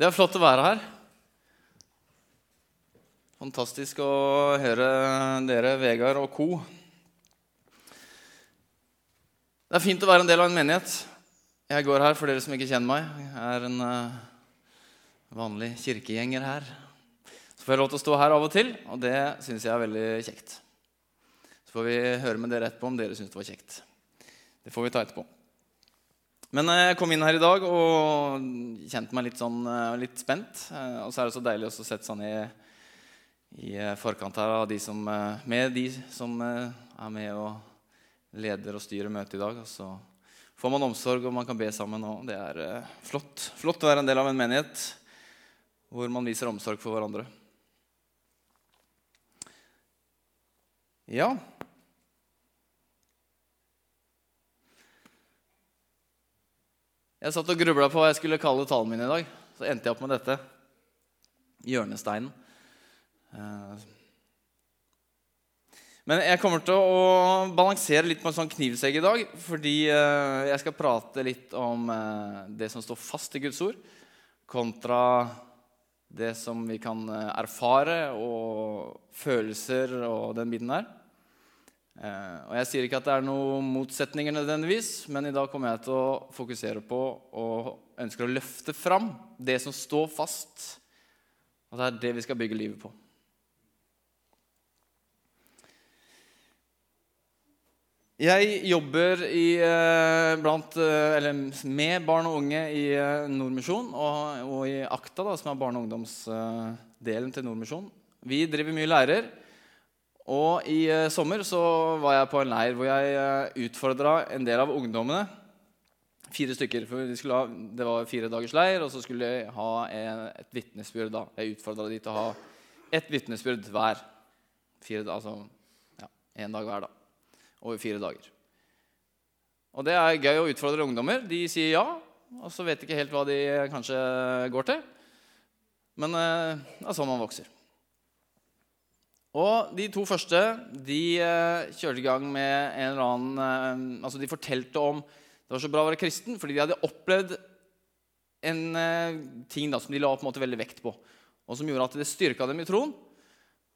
Det er flott å være her. Fantastisk å høre dere, Vegard og co. Det er fint å være en del av en menighet. Jeg går her for dere som ikke kjenner meg. Jeg er en uh, vanlig kirkegjenger her. Så får jeg lov til å stå her av og til, og det syns jeg er veldig kjekt. Så får vi høre med dere etterpå om dere syns det var kjekt. Det får vi ta etterpå. Men eh, jeg kom inn her i dag og kjente meg litt, sånn, eh, litt spent. Eh, og så er det så deilig å sette seg ned i forkant her av de som, med de som er med og leder og styrer møtet i dag. Og så får man omsorg, og man kan be sammen. Og det er flott. Flott å være en del av en menighet hvor man viser omsorg for hverandre. Ja, Jeg satt og grubla på hva jeg skulle kalle talen min i dag. Så endte jeg opp med dette. Hjørnesteinen. Eh, men jeg kommer til å balansere litt på en sånn knivsegg i dag. Fordi eh, jeg skal prate litt om eh, det som står fast i Guds ord, kontra det som vi kan erfare, og følelser og den biten der. Eh, og Jeg sier ikke at det er noen motsetninger, nødvendigvis, men i dag kommer jeg til å fokusere på og ønsker å løfte fram det som står fast. Og det er det vi skal bygge livet på. Jeg jobber i, eh, blant, eh, med barn og unge i Nordmisjon og, og, i AKTA, da, som er barne- og ungdomsdelen til Nordmisjon. Vi driver mye lærer. Og i uh, sommer så var jeg på en leir hvor jeg eh, utfordra en del av ungdommene. Fire stykker. for de ha, Det var fire dagers leir, og så skulle jeg ha en, et vitnesbyrd. Jeg utfordra de til å ha ett vitnesbyrd hver. Fire, altså ja, én dag hver, da. Over fire dager. Og det er gøy å utfordre ungdommer. De sier ja, og så vet de ikke helt hva de kanskje går til. Men det er sånn man vokser. Og de to første de uh, kjørte i gang med en eller annen uh, Altså, de fortalte om det var så bra å være kristen fordi de hadde opplevd en uh, ting da, som de la på en måte veldig vekt på, og som gjorde at det styrka dem i troen.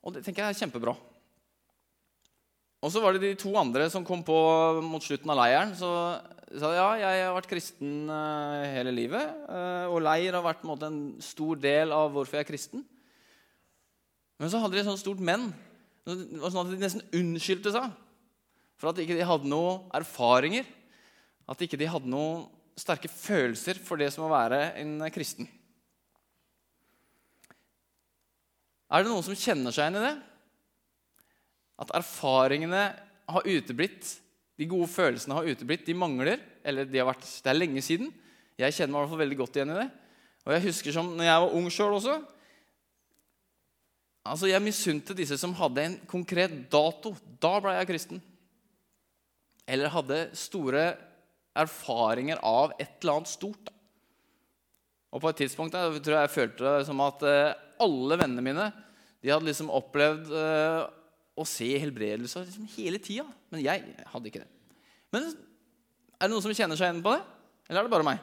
Og det tenker jeg er kjempebra. Og så var det de to andre som kom på mot slutten av leiren. Så sa ja, jeg har vært kristen hele livet. og leir har vært en, måte, en stor del av hvorfor jeg er kristen. Men så hadde de et sånt stort men. Det var sånn at De nesten unnskyldte seg for at ikke de hadde noen erfaringer. At ikke de hadde noen sterke følelser for det som å være en kristen. Er det noen som kjenner seg igjen i det? At erfaringene har uteblitt, de gode følelsene har uteblitt, de mangler, eller de har vært, det er lenge siden. Jeg kjenner meg i hvert fall veldig godt igjen i det. Og jeg husker som når jeg var ung sjøl også, Altså, Jeg misunte disse som hadde en konkret dato. Da ble jeg kristen. Eller hadde store erfaringer av et eller annet stort. Og på et tidspunkt der, tror jeg jeg følte det som at eh, alle vennene mine de hadde liksom opplevd uh, å se helbredelse liksom hele tida. Men jeg hadde ikke det. Men er det noen som kjenner seg igjen på det? Eller er det bare meg?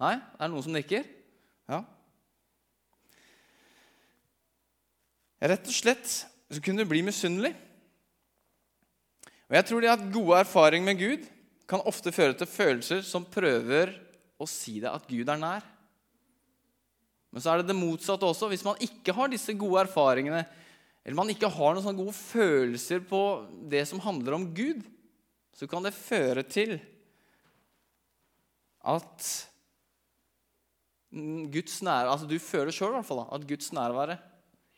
Nei? Er det noen som nikker? Ja. Rett og slett så kunne du bli misunnelig. Og jeg tror det at gode erfaringer med Gud kan ofte føre til følelser som prøver å si deg at Gud er nær. Men så er det det motsatte også. Hvis man ikke har disse gode erfaringene, eller man ikke har noen sånne gode følelser på det som handler om Gud, så kan det føre til at Guds nær, altså Du føler sjøl at Guds nærvære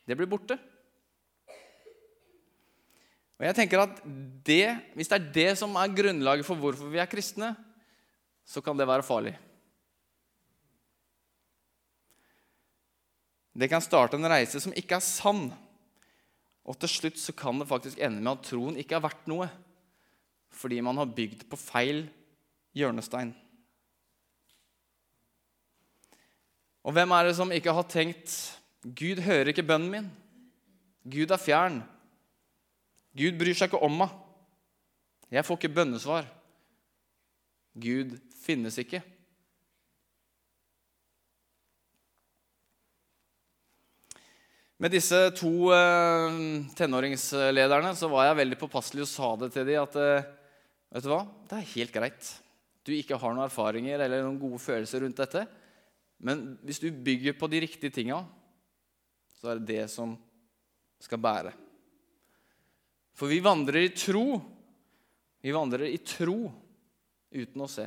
det blir borte. Og jeg tenker at det, Hvis det er det som er grunnlaget for hvorfor vi er kristne, så kan det være farlig. Det kan starte en reise som ikke er sann. Og til slutt så kan det faktisk ende med at troen ikke er verdt noe. Fordi man har bygd på feil hjørnestein. Og hvem er det som ikke har tenkt Gud hører ikke bønnen min. Gud er fjern. Gud bryr seg ikke om meg. Jeg får ikke bønnesvar. Gud finnes ikke. Med disse to eh, tenåringslederne så var jeg veldig påpasselig og sa det til dem at eh, vet du hva, det er helt greit. Du ikke har noen erfaringer eller noen gode følelser rundt dette. Men hvis du bygger på de riktige tinga, så er det det som skal bære. For vi vandrer i tro. Vi vandrer i tro uten å se.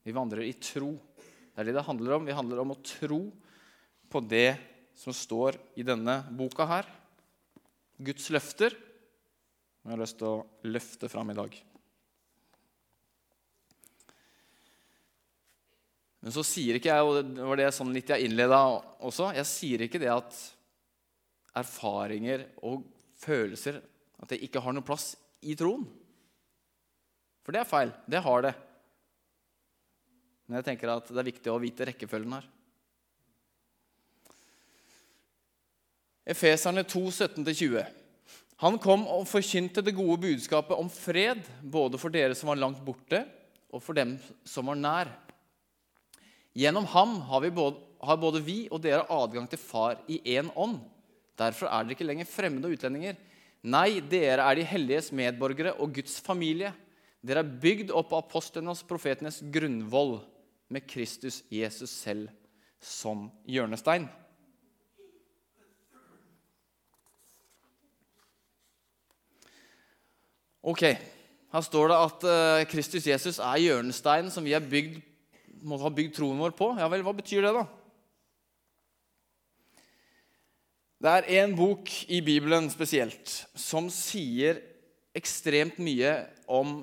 Vi vandrer i tro. Det er det det handler om. Vi handler om å tro på det som står i denne boka her. Guds løfter. Jeg har lyst til å løfte fram i dag. Men så sier ikke jeg, og det var det sånn litt jeg innleda også, jeg sier ikke det at erfaringer og følelser at det ikke har noen plass i troen. For det er feil. Det har det. Men jeg tenker at det er viktig å vite rekkefølgen her. Efeserne 2, 17-20. Han kom og forkynte det gode budskapet om fred, både for dere som var langt borte, og for dem som var nær. Gjennom ham har, både, har både vi og dere adgang til Far i én ånd. Derfor er dere ikke lenger fremmede og utlendinger. Nei, dere er de helliges medborgere og Guds familie. Dere er bygd opp av apostlenes og profetenes grunnvoll, med Kristus Jesus selv som hjørnestein. Ok, Her står det at uh, Kristus Jesus er hjørnesteinen som vi bygd, må ha bygd troen vår på. Ja vel, hva betyr det, da? Det er én bok i Bibelen spesielt som sier ekstremt mye om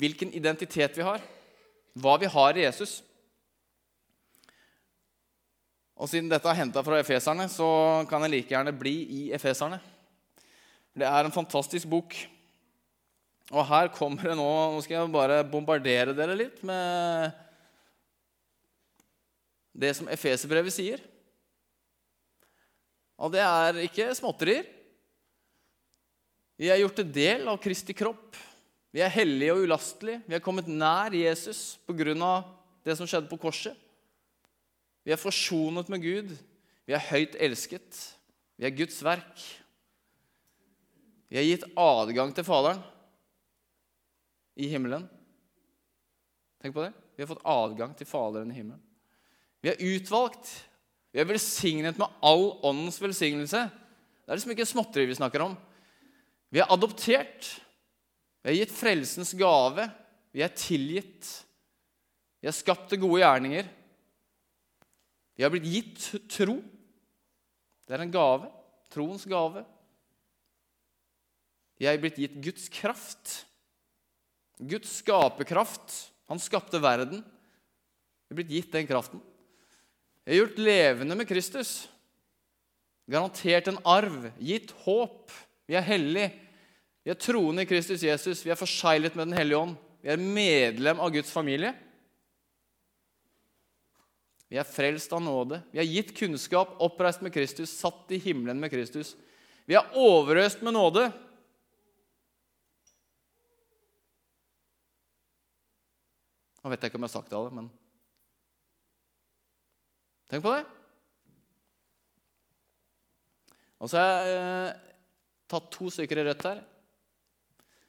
hvilken identitet vi har, hva vi har i Jesus. Og Siden dette er henta fra efeserne, så kan jeg like gjerne bli i efeserne. Det er en fantastisk bok. Og her kommer det nå Nå skal jeg bare bombardere dere litt med det som Efeserbrevet sier. Og det er ikke småtterier. Vi er gjort en del av Kristi kropp. Vi er hellige og ulastelige. Vi er kommet nær Jesus pga. det som skjedde på korset. Vi er forsonet med Gud. Vi er høyt elsket. Vi er Guds verk. Vi er gitt adgang til Faderen i himmelen. Tenk på det. Vi har fått adgang til Faderen i himmelen. Vi er utvalgt. Vi er velsignet med all åndens velsignelse. Det er liksom ikke småtteri vi snakker om. Vi er adoptert. Vi er gitt frelsens gave. Vi er tilgitt. Vi er skapt til gode gjerninger. Vi har blitt gitt tro. Det er en gave. Troens gave. Vi er blitt gitt Guds kraft. Guds skaperkraft. Han skapte verden. Vi er blitt gitt den kraften. Vi er gjort levende med Kristus. Garantert en arv, gitt håp. Vi er hellige. Vi er troende i Kristus Jesus. Vi er forseglet med Den hellige ånd. Vi er medlem av Guds familie. Vi er frelst av nåde. Vi er gitt kunnskap, oppreist med Kristus, satt i himmelen med Kristus. Vi er overøst med nåde. Nå vet jeg ikke om jeg har sagt det alle, men Tenk på det. Og så har jeg eh, tatt to stykker i rødt her,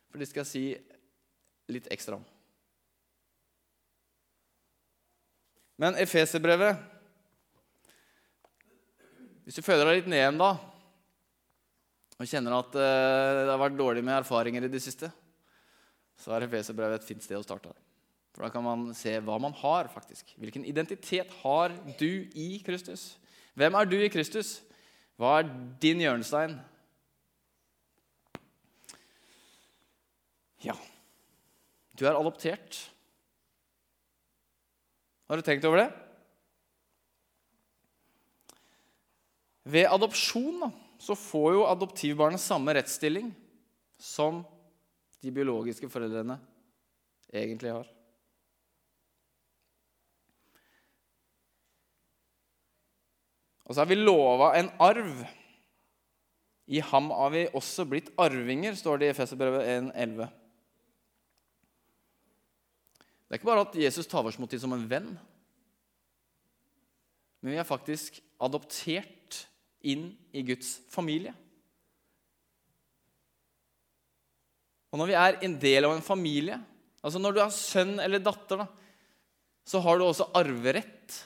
for de skal si litt ekstra om. Men Efeserbrevet Hvis du føler deg litt ned igjen da, og kjenner at eh, det har vært dårlig med erfaringer i det siste, så er Efeserbrevet et fint sted å starte. For da kan man se hva man har, faktisk. Hvilken identitet har du i Kristus? Hvem er du i Kristus? Hva er din hjørnestein? Ja, du er adoptert. Har du tenkt over det? Ved adopsjon da, så får jo adoptivbarnet samme rettsstilling som de biologiske foreldrene egentlig har. Og så er vi lova en arv. I ham har vi også blitt arvinger, står det i Efeserbrevet 1,11. Det er ikke bare at Jesus tar oss mot dem som en venn, men vi er faktisk adoptert inn i Guds familie. Og når vi er en del av en familie, altså når du er sønn eller datter, da, så har du også arverett.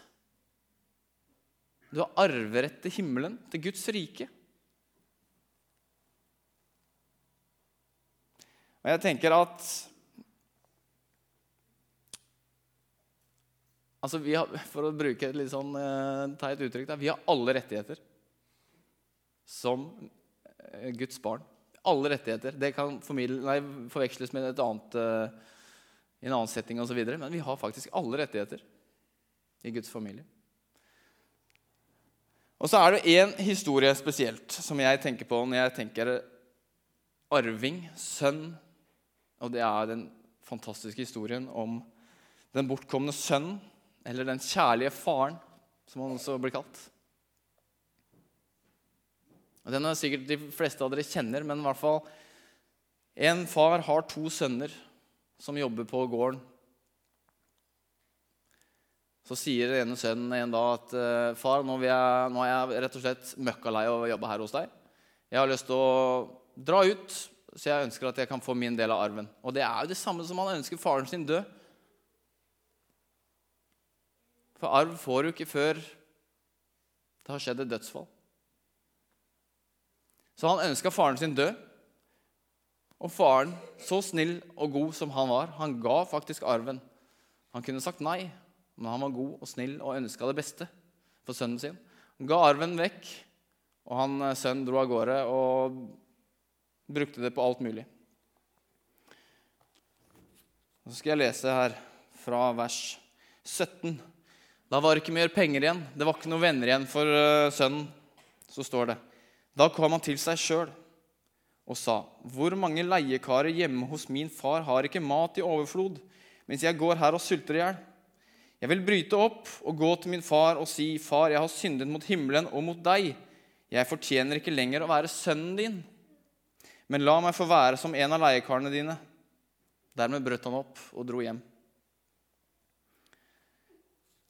Du har arverett til himmelen, til Guds rike. Og jeg tenker at Altså, har, For å bruke et litt sånn eh, teit uttrykk da, Vi har alle rettigheter som eh, Guds barn. Alle rettigheter. Det kan nei, forveksles med et annet, eh, en annen setting osv. Men vi har faktisk alle rettigheter i Guds familie. Og så er det én historie spesielt som jeg tenker på når jeg tenker arving, sønn. Og det er den fantastiske historien om den bortkomne sønnen eller den kjærlige faren, som han også blir kalt. Og Den er sikkert de fleste av dere kjenner, men i hvert fall En far har to sønner som jobber på gården. Så sier den ene sønnen en dag at eh, far, nå, jeg, nå er jeg rett og slett møkka lei av å jobbe her hos deg. Jeg har lyst til å dra ut, så jeg ønsker at jeg kan få min del av arven. Og det er jo det samme som han ønsker faren sin død. For arv får du ikke før det har skjedd et dødsfall. Så han ønska faren sin død. Og faren, så snill og god som han var, han ga faktisk arven. Han kunne sagt nei, men han var god og snill og ønska det beste for sønnen sin. Han ga arven vekk, og han eh, sønnen dro av gårde og brukte det på alt mulig. Så skal jeg lese her fra vers 17. Da var det ikke mer penger igjen. Det var ikke noen venner igjen for uh, sønnen. Så står det. Da kom han til seg sjøl og sa, 'Hvor mange leiekarer hjemme hos min far har ikke mat i overflod, mens jeg går her og sulter i hjel?' 'Jeg vil bryte opp og gå til min far og si, 'Far, jeg har syndet mot himmelen og mot deg.' 'Jeg fortjener ikke lenger å være sønnen din.' 'Men la meg få være som en av leiekarene dine.' Dermed brøt han opp og dro hjem.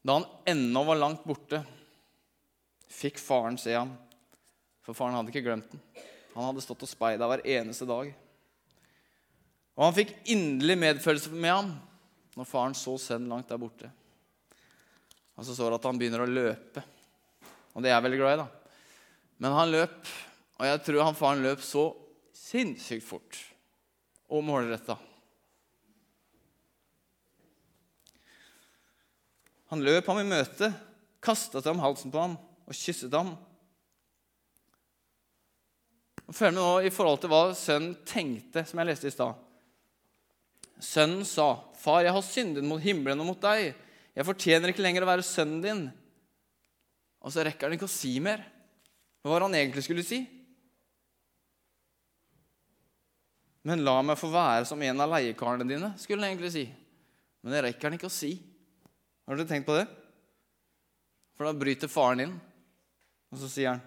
Da han ennå var langt borte, fikk faren se ham. For faren hadde ikke glemt den. Han hadde stått og speida hver eneste dag. Og han fikk inderlig medfølelse med ham når faren så sønnen langt der borte. Og så står det at han begynner å løpe. Og det er jeg veldig glad i, da. Men han løp, og jeg tror han faren løp så sinnssykt fort og målretta Han løp ham i møte, kasta seg om halsen på ham og kysset ham. Følg med nå i forhold til hva sønnen tenkte, som jeg leste i stad. Sønnen sa, 'Far, jeg har syndet mot himmelen og mot deg.' 'Jeg fortjener ikke lenger å være sønnen din.' Og så rekker han ikke å si mer. Hva var det han egentlig skulle si? Men la meg få være som en av leiekarene dine, skulle han egentlig si. Men det rekker han ikke å si. Har dere tenkt på det? For da bryter faren inn, og så sier han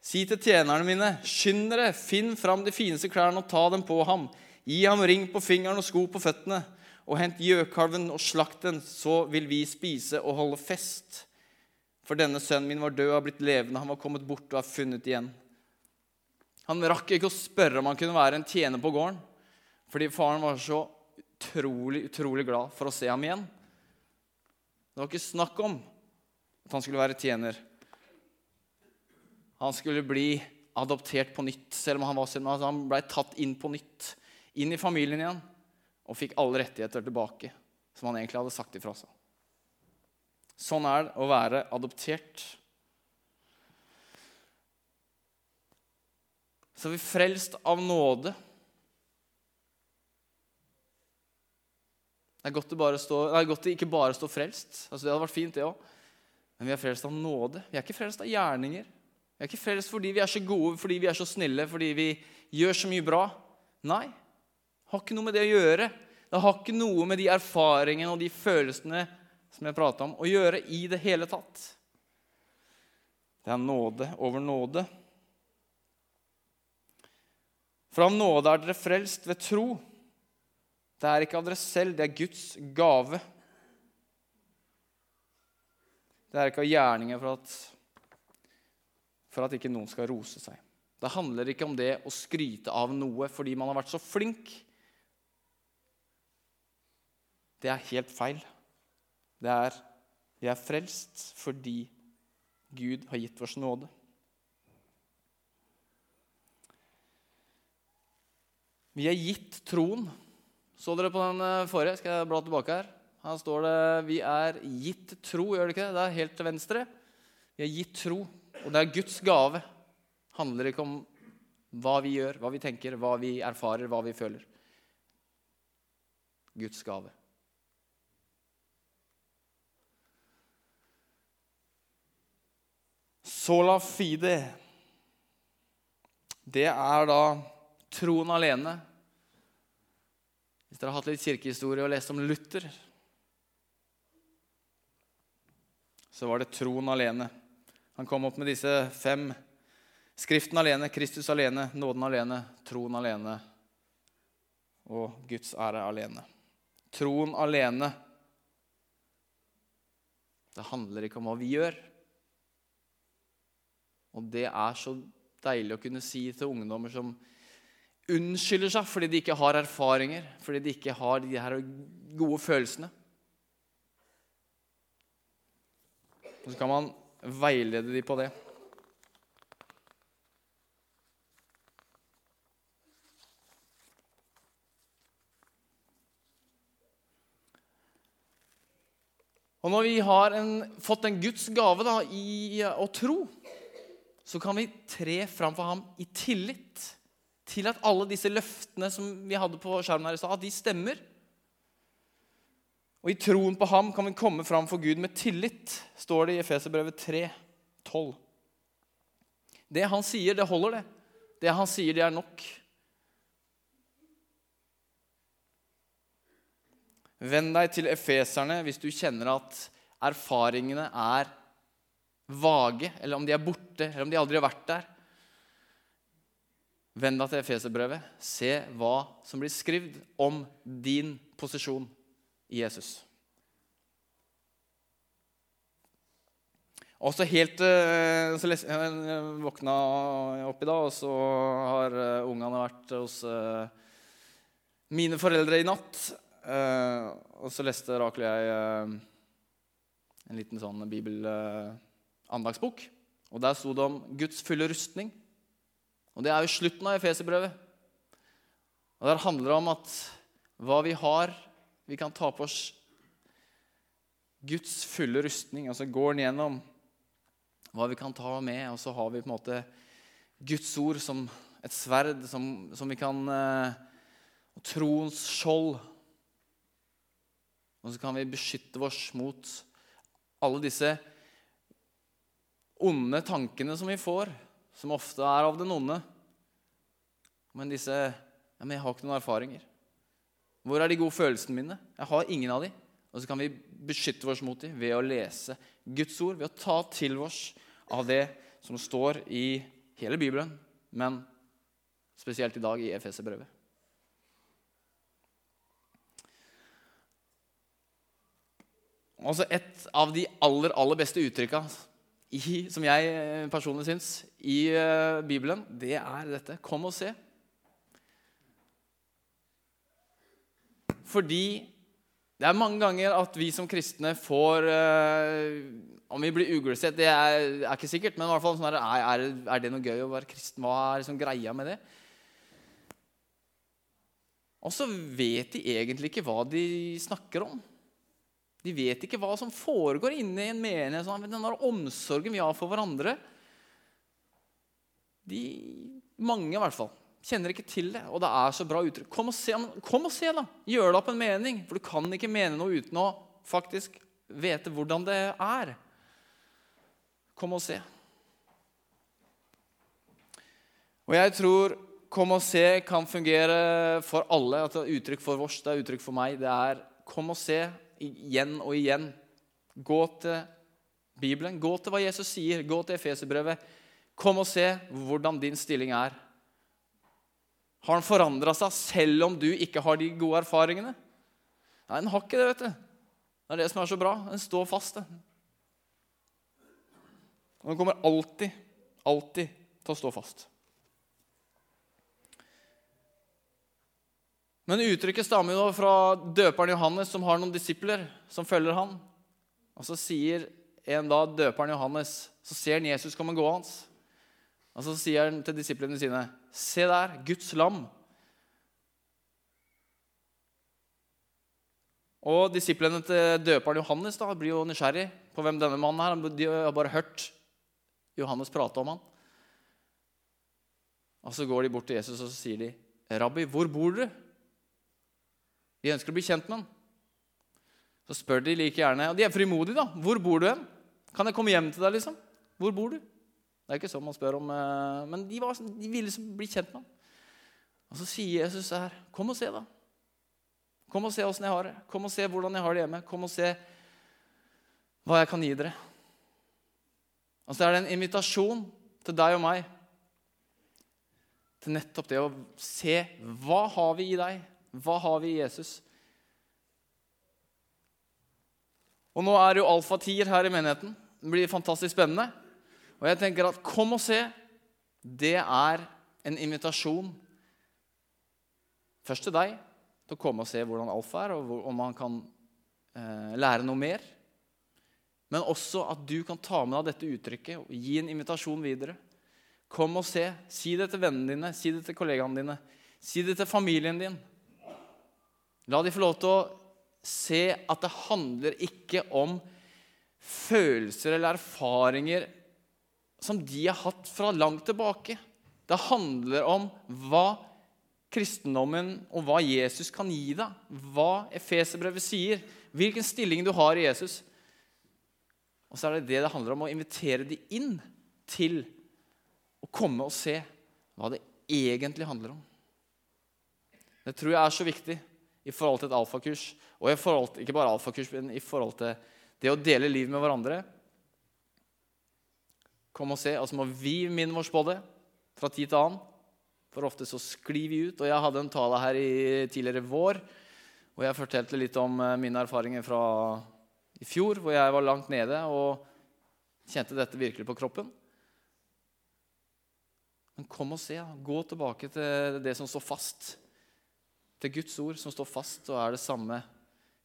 Si til tjenerne mine, skynd dere, finn fram de fineste klærne og ta dem på ham. Gi ham ring på fingeren og sko på føttene, og hent gjøkalven og slakt den, så vil vi spise og holde fest. For denne sønnen min var død og har blitt levende, han var kommet bort og er funnet igjen. Han rakk ikke å spørre om han kunne være en tjener på gården, fordi faren var så utrolig, utrolig glad for å se ham igjen. Det var ikke snakk om at han skulle være tjener. Han skulle bli adoptert på nytt, selv om han var selv, altså han ble tatt inn på nytt. Inn i familien igjen og fikk alle rettigheter tilbake, som han egentlig hadde sagt ifra seg. Sånn er det å være adoptert. Så er vi frelst av nåde. Det er godt, å stå, det er godt ikke bare stå frelst. Altså, det hadde vært fint, det òg. Men vi er frelst av nåde. Vi er ikke frelst av gjerninger. Vi er ikke frelst fordi vi er så gode, fordi vi er så snille, fordi vi gjør så mye bra. Nei. Har ikke noe med det å gjøre. Det har ikke noe med de erfaringene og de følelsene som jeg prata om, å gjøre i det hele tatt. Det er nåde over nåde. For av nåde er dere frelst ved tro. Det er ikke av dere selv, det er Guds gave. Det er ikke av gjerninger for at for at ikke noen skal rose seg. Det handler ikke om det å skryte av noe fordi man har vært så flink. Det er helt feil. Det er vi er frelst fordi Gud har gitt oss nåde. Vi er gitt troen. Så dere på den eh, forrige? Skal jeg bla tilbake her? Her står det 'Vi er gitt tro'. Gjør det ikke det? Det er helt til venstre. Vi er gitt tro, og det er Guds gave. Det handler ikke om hva vi gjør, hva vi tenker, hva vi erfarer, hva vi føler. Guds gave. Sola fide. Det er da troen alene. Hvis dere har hatt litt kirkehistorie og lest om Luther, så var det troen alene. Han kom opp med disse fem. Skriften alene, Kristus alene, nåden alene, troen alene og Guds ære alene. Troen alene. Det handler ikke om hva vi gjør. Og det er så deilig å kunne si til ungdommer som unnskylder seg fordi de ikke har erfaringer, fordi de ikke har de her gode følelsene. Og så kan man veilede de på det. Og når vi har en, fått en Guds gave da, i å tro, så kan vi tre fram for ham i tillit til at alle disse løftene som vi hadde på skjermen her i stad, de stemmer. Og i troen på ham kan vi komme fram for Gud med tillit, står det i Efeserbrevet 3, 12. Det han sier, det holder, det. Det han sier, det er nok. Vend deg til efeserne hvis du kjenner at erfaringene er vage, eller om de er borte, eller om de aldri har vært der. Vend deg til Efeserbrevet. Se hva som blir skrevet om din posisjon i Jesus. Og så helt eh, så les, Jeg våkna opp i dag, og så har eh, ungene vært hos eh, mine foreldre i natt. Og så leste Rakel og jeg en liten sånn bibel andagsbok. Og Der sto det om Guds fulle rustning. Og Det er jo slutten av Efeserbrevet. Og Der handler det om at hva vi har Vi kan ta på oss Guds fulle rustning. Altså går den gjennom hva vi kan ta med, og så har vi på en måte Guds ord som et sverd som, som vi kan eh, Og troens skjold. Og så kan vi beskytte oss mot alle disse onde tankene som vi får, som ofte er av den onde. Men disse ja, men 'Jeg har ikke noen erfaringer'. Hvor er de gode følelsene mine? Jeg har ingen av de. Og så kan vi beskytte oss mot dem ved å lese Guds ord, ved å ta til oss av det som står i hele Bibelen, men spesielt i dag i Efeserbrevet. Altså Et av de aller, aller beste uttrykka i, som jeg eh, personlig syns, i uh, Bibelen, det er dette. Kom og se. Fordi det er mange ganger at vi som kristne får uh, Om vi blir uglesett, det er, er, ikke sikkert, men i hvert fall sånn er, er, er, det noe gøy å være kristen? Hva er liksom greia med det? Og så vet de egentlig ikke hva de snakker om. De vet ikke hva som foregår inne i en menighet. Den der omsorgen vi har for hverandre de, Mange, i hvert fall, kjenner ikke til det. Og det er så bra uttrykk. Kom og se, kom og se da! Gjør deg opp en mening. For du kan ikke mene noe uten å faktisk vite hvordan det er. Kom og se. Og jeg tror 'kom og se' kan fungere for alle. At det er uttrykk for vårs, det er uttrykk for meg. Det er 'kom og se' igjen og igjen. Gå til Bibelen, gå til hva Jesus sier, gå til Efeserbrevet. Kom og se hvordan din stilling er. Har den forandra seg selv om du ikke har de gode erfaringene? Nei, den har ikke det, vet du. Det er det som er så bra. Den står fast. Den, den kommer alltid, Alltid til å stå fast. Men uttrykket stammer jo fra døperen Johannes, som har noen disipler som følger han. Og så sier en da døperen Johannes, så ser han Jesus komme gående. Og så sier han til disiplene sine, 'Se der, Guds lam.' Og disiplene til døperen Johannes da, blir jo nysgjerrig på hvem denne mannen er. De har bare hørt Johannes prate om han. Og Så går de bort til Jesus og så sier de, 'Rabbi, hvor bor du?' De ønsker å bli kjent med han. Så spør de like gjerne, og de er frimodige, da. 'Hvor bor du hen?' 'Kan jeg komme hjem til deg?' liksom? 'Hvor bor du?' Det er ikke sånn man spør om, eh, men de, var, de ville bli kjent med ham. Og Så sier Jesus her, 'Kom og se, da.' Kom og se åssen jeg har det. Kom og se hvordan jeg har det hjemme. Kom og se hva jeg kan gi dere. Og så er det en invitasjon til deg og meg til nettopp det å se hva har vi i deg? Hva har vi i Jesus? Og nå er det jo alfatier her i menigheten. Det blir fantastisk spennende. Og jeg tenker at kom og se. Det er en invitasjon først til deg til å komme og se hvordan alfa er, og om man kan eh, lære noe mer. Men også at du kan ta med deg dette uttrykket og gi en invitasjon videre. Kom og se. Si det til vennene dine, si det til kollegaene dine, si det til familien din. La de få lov til å se at det handler ikke om følelser eller erfaringer som de har hatt fra langt tilbake. Det handler om hva kristendommen og hva Jesus kan gi deg. Hva Efeserbrevet sier. Hvilken stilling du har i Jesus. Og så er det det det handler om å invitere de inn til å komme og se hva det egentlig handler om. Det tror jeg er så viktig i forhold til et alfakurs. Og forhold ikke bare alfakurs, men i forhold til det å dele liv med hverandre. Kom og se. Og så må vi minne oss på det fra tid til annen. For ofte så sklir vi ut. Og jeg hadde en tale her i, tidligere vår og jeg fortalte litt om eh, mine erfaringer fra i fjor, hvor jeg var langt nede og kjente dette virkelig på kroppen. Men kom og se. Gå tilbake til det som står fast. Til Guds ord som står fast og er det samme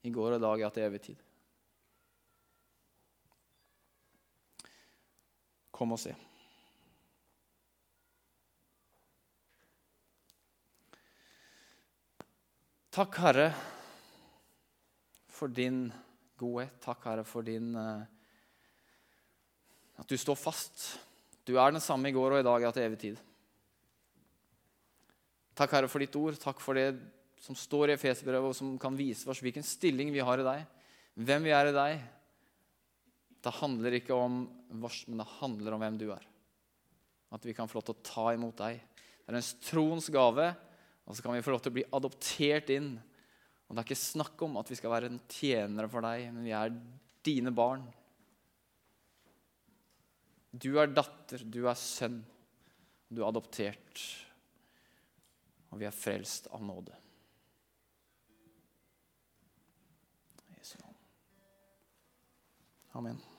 i går og i dag ja, til evig tid. Kom og se. Takk, Herre, for din godhet. Takk, Herre, for din uh, At du står fast. Du er den samme i går og i dag og til evig tid. Takk, Herre, for ditt ord. Takk for det som står i Efeserbrevet, og som kan vise oss hvilken stilling vi har i deg, hvem vi er i deg. Det handler ikke om vårs, men det handler om hvem du er. At vi kan få lov til å ta imot deg. Det er en troens gave og så kan vi få lov til å bli adoptert inn. Og Det er ikke snakk om at vi skal være en tjenere for deg, men vi er dine barn. Du er datter, du er sønn. Du er adoptert. Og vi er frelst av nåde. Amen.